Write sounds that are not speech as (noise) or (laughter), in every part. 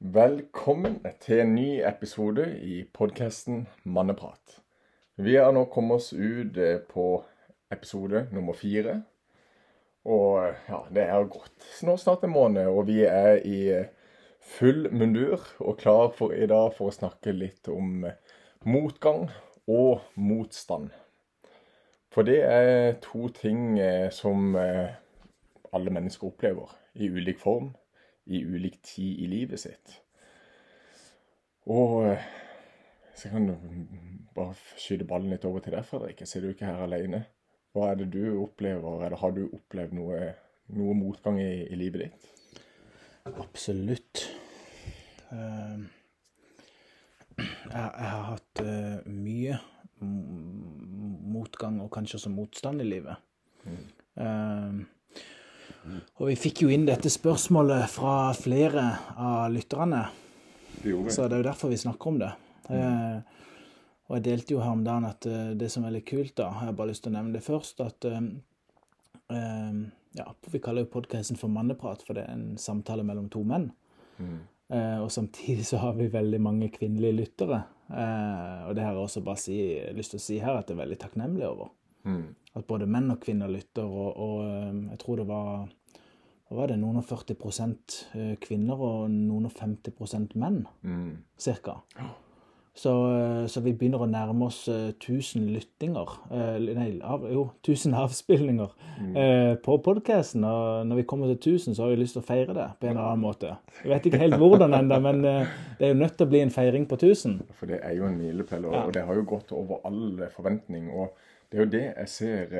Velkommen til en ny episode i podkasten Manneprat. Vi har nå kommet oss ut eh, på episode nummer fire. Og eh, ja, det er gått nå snart en måned, og vi er i eh, full mundur og klar for i dag for å snakke litt om motgang og motstand. For det er to ting som alle mennesker opplever i ulik form i ulik tid i livet sitt. Og eh, så kan du bare skyte ballen litt over til deg, Fredrik. Jeg ser du ikke her alene. Hva er det du opplever, eller har du opplevd noe, noe motgang i, i, livet ditt? Absolutt. Uh, jeg, jeg, har hatt uh, mye motgang, og kanskje også motstand i livet. Mm. Uh, og vi fikk jo inn dette spørsmålet fra flere av lytterne. Så det er jo derfor vi snakker om det. Mm. og jeg delte jo her om dagen at eh, det som er litt kult, da, jeg har bare lyst til å nevne det først, at eh, ja, Vi kaller jo podkasten for Manneprat, for det er en samtale mellom to menn. Mm. og samtidig så har vi veldig mange kvinnelige lyttere. og det har jeg også bare si, lyst til å si her at jeg er veldig takknemlig over. Mm. At både menn og kvinner lytter, og, og jeg tror det var hva var det, noen og 40 eh, kvinner og noen og 50 menn, mm. cirka. Så, eh, så, vi begynner å nærme oss 1000 eh, lyttinger Nei, av, jo, 1000 avspillinger mm. eh, på podkasten. Og når vi kommer til 1000, så har vi lyst til å feire det på en eller annen måte. Jeg vet ikke helt hvordan ennå, men det er jo nødt til å bli en feiring på 1000. For det er jo en milepæl, og, ja. og det har jo gått over all forventning. Og det er jo det jeg ser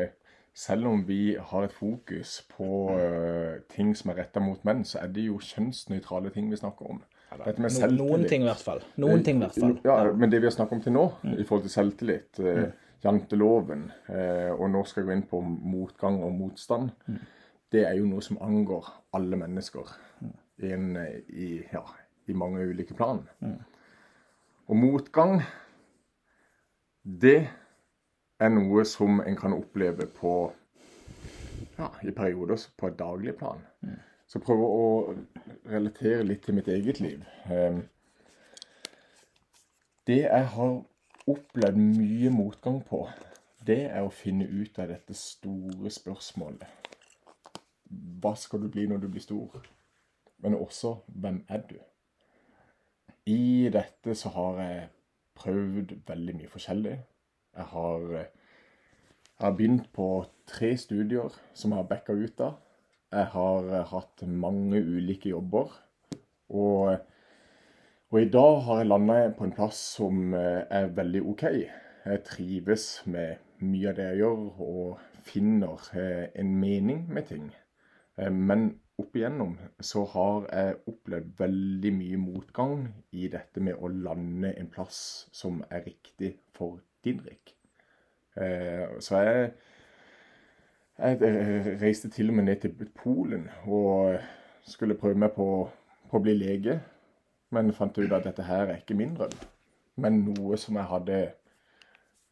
selv om vi har et fokus på uh, ting som er retta mot menn, så er det jo kjønnsnøytrale ting vi snakker om. Dette med selvtillit. Noen ting i hvert fall. Noen ting i hvert fall. Ja, Men det vi har snakket om til nå, mm. i forhold til selvtillit, uh, janteloven, uh, og nå skal jeg gå inn på motgang og motstand, mm. det er jo noe som angår alle mennesker mm. in, i, ja, i, mange ulike plan. Mm. Og motgang, det er noe som en kan oppleve på ja, i perioder på et daglig plan. Mm. Så prøve å relatere litt til mitt eget liv. Ehm, det jeg har opplevd mye motgang på, det er å finne ut av dette store spørsmålet. Hva skal du bli når du blir stor? Men også hvem er du? I dette så har jeg prøvd veldig mye forskjellig. Jeg har, jeg har begynt på tre studier som jeg har backa ut av. Jeg har hatt mange ulike jobber. Og, og i dag har jeg landa på en plass som er veldig OK. Jeg trives med mye av det jeg gjør, og finner en mening med ting. Men opp igjennom så har jeg opplevd veldig mye motgang i dette med å lande en plass som er riktig for Didrik. Eh, så jeg, jeg eh, reiste til og med ned til Polen og skulle prøve meg på, på å bli lege. Men fant ut at dette her er ikke min drøm, men noe som jeg hadde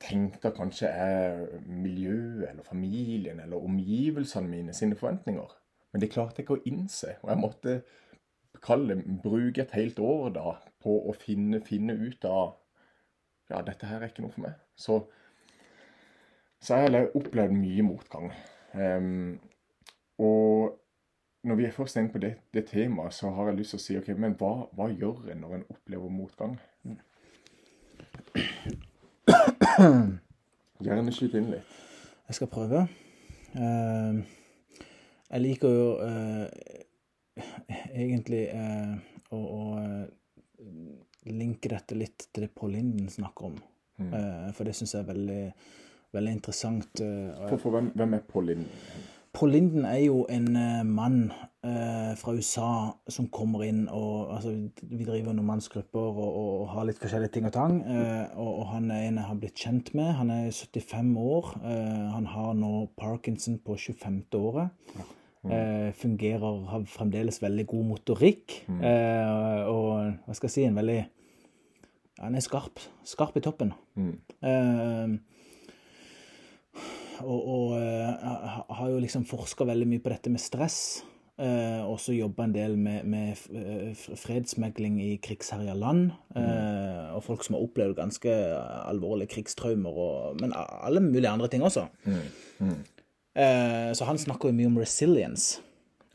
tenkt at kanskje er miljøet eller familien eller omgivelsene mine sine forventninger. Men det klarte jeg ikke å innse. Og jeg måtte kalle, bruke et helt år da på å finne, finne ut av ja, dette her er ikke noe for meg. Så, så jeg har opplevd mye motgang. Um, og når vi er først inne på det, det, temaet, så har jeg lyst til å si ok, men hva, hva gjør en når en opplever motgang? Gjerne skyt inn litt. Jeg skal prøve. Uh, jeg liker jo uh, (laughs) egentlig uh, å, å linke dette litt til det Paul Linden snakker om. Mm. Uh, for det syns jeg er veldig, veldig interessant. Uh, for, for hvem, hvem, er Paul Linden? Paul Linden er jo en uh, mann fra USA som kommer inn og altså, Vi driver noen mannsgrupper og, og, og, har litt forskjellige ting og tang. Og, og, han er en jeg har blitt kjent med. Han er 75 år. han har nå Parkinson på 25. året. Ja. Mm. fungerer, har fremdeles veldig god motorikk. Mm. og hva skal jeg si, en veldig han er skarp. Skarp i toppen. Mm. Uh, og, og uh, har jo liksom forska veldig mye på dette med stress. Eh, og så jobba en del med, med fredsmegling i krigsherja land. Eh, og folk som har opplevd ganske alvorlige krigstraumer, og, men alle mulige andre ting også. Mm. Mm. Eh, så han snakker jo mye om resilience.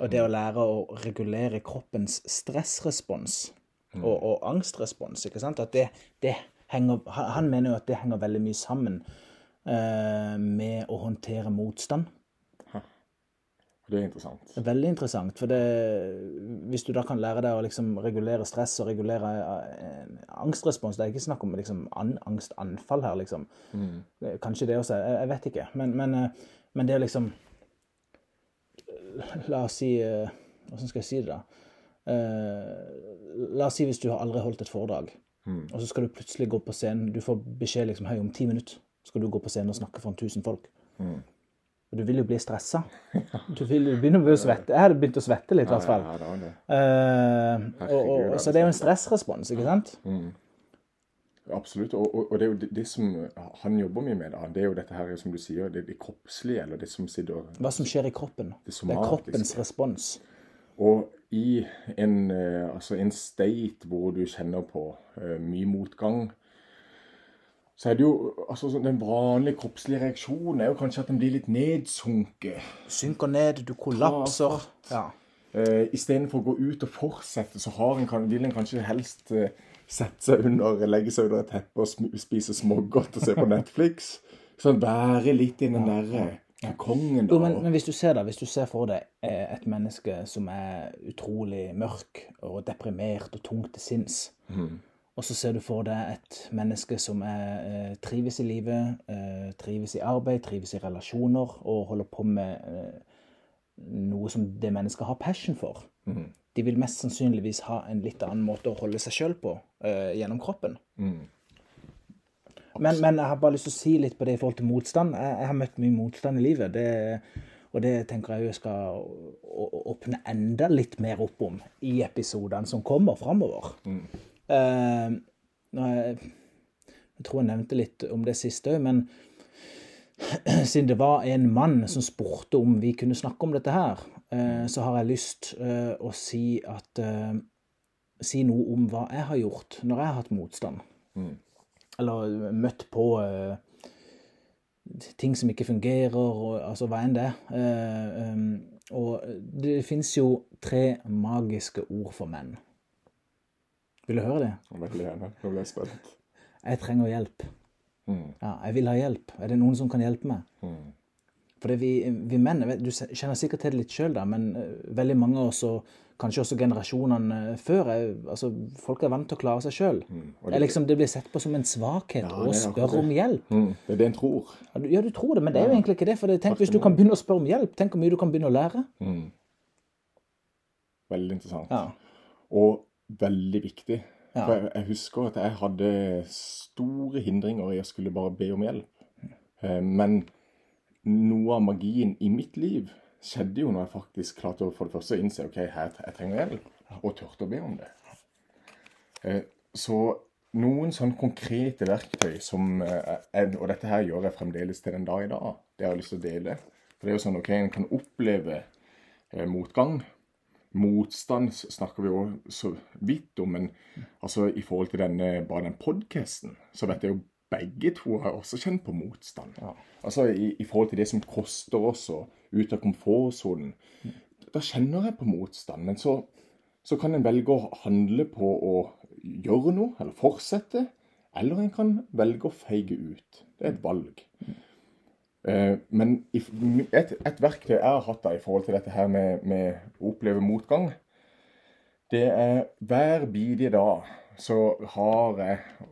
Og det å lære å regulere kroppens stressrespons mm. Og, og, angstrespons. ikke sant? At det, det henger, han mener jo at det henger veldig mye sammen uh, med å håndtere motstand. Det er interessant. Veldig interessant. For det, hvis du da kan lære deg å liksom regulere stress og regulere eh, angstrespons Det er ikke snakk om liksom an, angstanfall her, liksom. Mm. Kanskje det også. Jeg, jeg vet ikke. Men, men, eh, men, det er liksom La oss si Hvordan skal jeg si det, da? La oss si hvis du har aldri holdt et foredrag, mm. og så skal du plutselig gå på scenen. Du får beskjed liksom, hei, om ti minutter skal du gå på scenen og snakke foran 1000 folk. Mm. Du vil jo bli stressa. Du vil begynne å svette. Jeg hadde begynt å svette litt, i hvert fall. Ja, ja, det uh, og, og, så det er jo en stressrespons, ikke sant? Mm. Absolutt. Og, og, det er jo det, det, som han jobber mye med, da, det er jo dette her, som du sier, det, det kroppslige, eller det som sitter Hva som skjer i kroppen. Det, det er kroppens respons. Og i en, uh, altså en state hvor du kjenner på uh, mye motgang, så er det jo altså Den vanlige kroppslige reaksjonen er jo kanskje at en blir litt nedsunket. Synker ned, du kollapser. Ja. Uh, Istedenfor å gå ut og fortsette, så en, vil en kanskje helst sette seg under, legge seg under et teppe og spise smågodt og se på (laughs) Netflix. Sånn være litt i den derre ja. kongen, da. Jo, men, men, hvis du ser det, hvis du ser for deg et menneske som er utrolig mørk og deprimert og tungt til sinns mm og så ser du for deg et menneske som er, eh, trives i livet, eh, trives i arbeid, trives i relasjoner og holder på med eh, noe som det mennesket har passion for. Mm. De vil mest sannsynligvis ha en litt annen måte å holde seg sjøl på eh, gjennom kroppen. Mm. Men, men, jeg har bare lyst til å si litt på det i forhold til motstand. Jeg, jeg har møtt mye motstand i livet. Det, og det tenker jeg jeg skal åpne enda litt mer opp om i episodene som kommer framover. Mm. Uh, jeg, jeg, tror jeg nevnte litt om det siste òg, men (clears throat) siden det var en mann som spurte om vi kunne snakke om dette her, uh, så har jeg lyst uh, å si at Si noe om hva jeg har gjort når jeg har hatt motstand. Mm. Eller møtt på ting som ikke fungerer, og, altså hva enn det Uh, Um, og det fins jo tre magiske ord for menn. Vil du høre det? Veldig gjerne. Nå ble jeg spent. Jeg trenger hjelp. Mm. Ja, jeg vil ha hjelp. Er det noen som kan hjelpe meg? Mm. For vi, vi, menn Du kjenner sikkert til det litt sjøl, men uh, veldig mange av oss, kanskje også generasjonene før, er, altså, folk er vant til å klare seg sjøl. Mm. Det, liksom, det, blir sett på som en svakhet ja, å spørre om hjelp. Mm. Det er det en tror. Ja, du tror det, men det er jo egentlig ikke det. For tenk hvis du kan begynne å spørre om hjelp, tenk hvor mye du kan begynne å lære. Mm. Veldig interessant. Ja. Og veldig viktig. Ja. For jeg, jeg, husker at jeg hadde store hindringer i å skulle bare be om hjelp. Eh, men noe av magien i mitt liv skjedde jo når jeg faktisk klarte å for det første innse ok, her, jeg trenger hjelp, og turte å be om det. Eh, så noen sånn konkrete verktøy som jeg, Og dette her gjør jeg fremdeles til den dag i dag. Det har jeg lyst til å dele. For det er jo sånn ok, en kan oppleve motgang motstand snakker vi jo så vidt om, men altså i forhold til denne, bare den podkasten, så vet jeg jo begge to har også kjent på motstand. Ja. Altså i, i, forhold til det som koster oss å ut av komfortsonen. Da kjenner jeg på motstand. Men så, så kan en velge å handle på å gjøre noe, eller fortsette. Eller en kan velge å feige ut. Det er et valg. Uh, men et, et, verktøy jeg har hatt da i forhold til dette her med, med å oppleve motgang, det er hver bidige dag så har jeg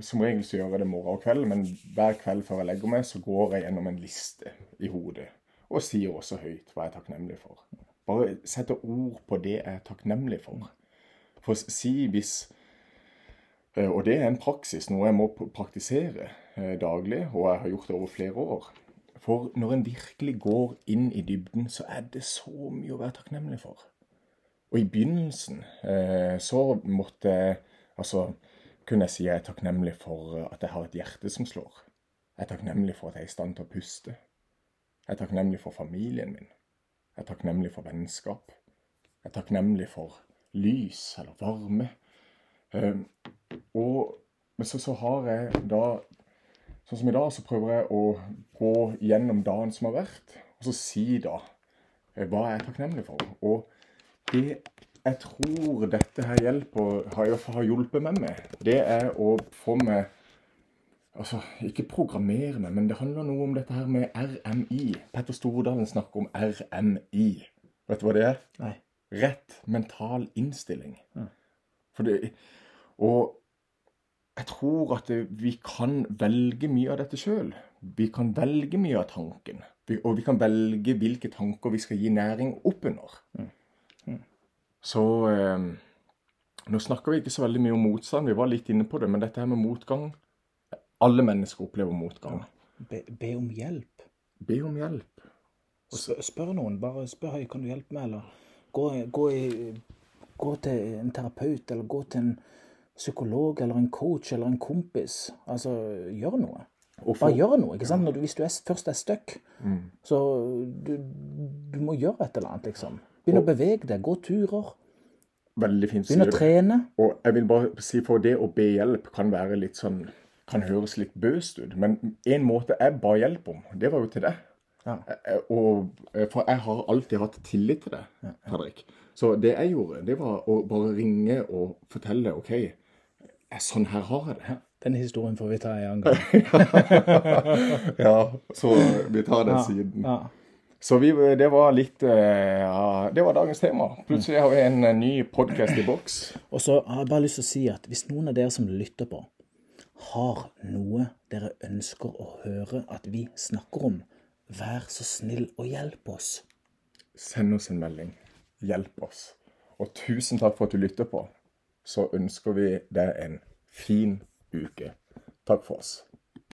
Som regel så gjør jeg det morgen og kveld, men hver kveld før jeg legger meg, så går jeg gjennom en liste i hodet. Og sier også høyt hva jeg er takknemlig for. Bare setter ord på det jeg er takknemlig for. For si hvis Eh, og det er en praksis, noe jeg må praktisere eh, daglig, og jeg har gjort det over flere år. For når en virkelig går inn i dybden, så er det så mye å være takknemlig for. Og i begynnelsen eh, så måtte jeg Altså kunne jeg si jeg er takknemlig for at jeg har et hjerte som slår. Jeg er takknemlig for at jeg er i stand til å puste. Jeg er takknemlig for familien min. Jeg er takknemlig for vennskap. Jeg er takknemlig for lys eller varme. Eh, og så, så har jeg da Sånn som i dag, så prøver jeg å gå gjennom dagen som har vært, og så si da eh, hva jeg er takknemlig for. Og det jeg tror dette her hjelper, har, har hjulpet meg med, det er å få meg Altså, ikke programmere meg, men det handler noe om dette her med RMI. Petter Stordalen snakker om RMI. Vet du hva det er? Nei. Rett mental innstilling. Ja. For det, og jeg tror at vi kan velge mye av dette sjøl. Vi kan velge mye av tanken. Og vi kan velge hvilke tanker vi skal gi næring oppunder. under. Mm. Så eh, Nå snakker vi ikke så veldig mye om motstand, vi var litt inne på det, men dette her med motgang alle mennesker opplever motgang. Be, be om hjelp. Be om hjelp. Spør, spør noen. Bare spør høy, kan du hjelpe meg, eller gå, gå, i, gå, til en terapeut, eller gå til en psykolog, eller en coach, eller en kompis. Altså, gjør noe. Bare gjør noe. ikke sant? Du, hvis du er, først er stuck, mm. så du, du, må gjøre et eller annet, liksom. Begynn å bevege deg. Gå turer. Veldig fint. Begynn å trene. Og jeg vil bare si for det å be hjelp kan være litt sånn kan høres litt bøst ut, men en måte jeg ba hjelp om, det var jo til deg. Ja. Og, for jeg har alltid hatt tillit til deg, Fredrik. Så det jeg gjorde, det var å bare ringe og fortelle OK, sånn her har jeg det. Den historien får vi ta en annen gang. (laughs) ja, så vi tar den ja, siden. Ja. Så vi, det var litt ja, Det var dagens tema. Plutselig har vi en ny podkast i boks. Og så har jeg bare lyst til å si at hvis noen av dere som lytter på, har noe dere ønsker å høre at vi snakker om, vær så snill og hjelp oss. Send oss en melding. Hjelp oss. Og tusen takk for at du lytter på. Så ønsker vi deg en fin uke. Takk for oss.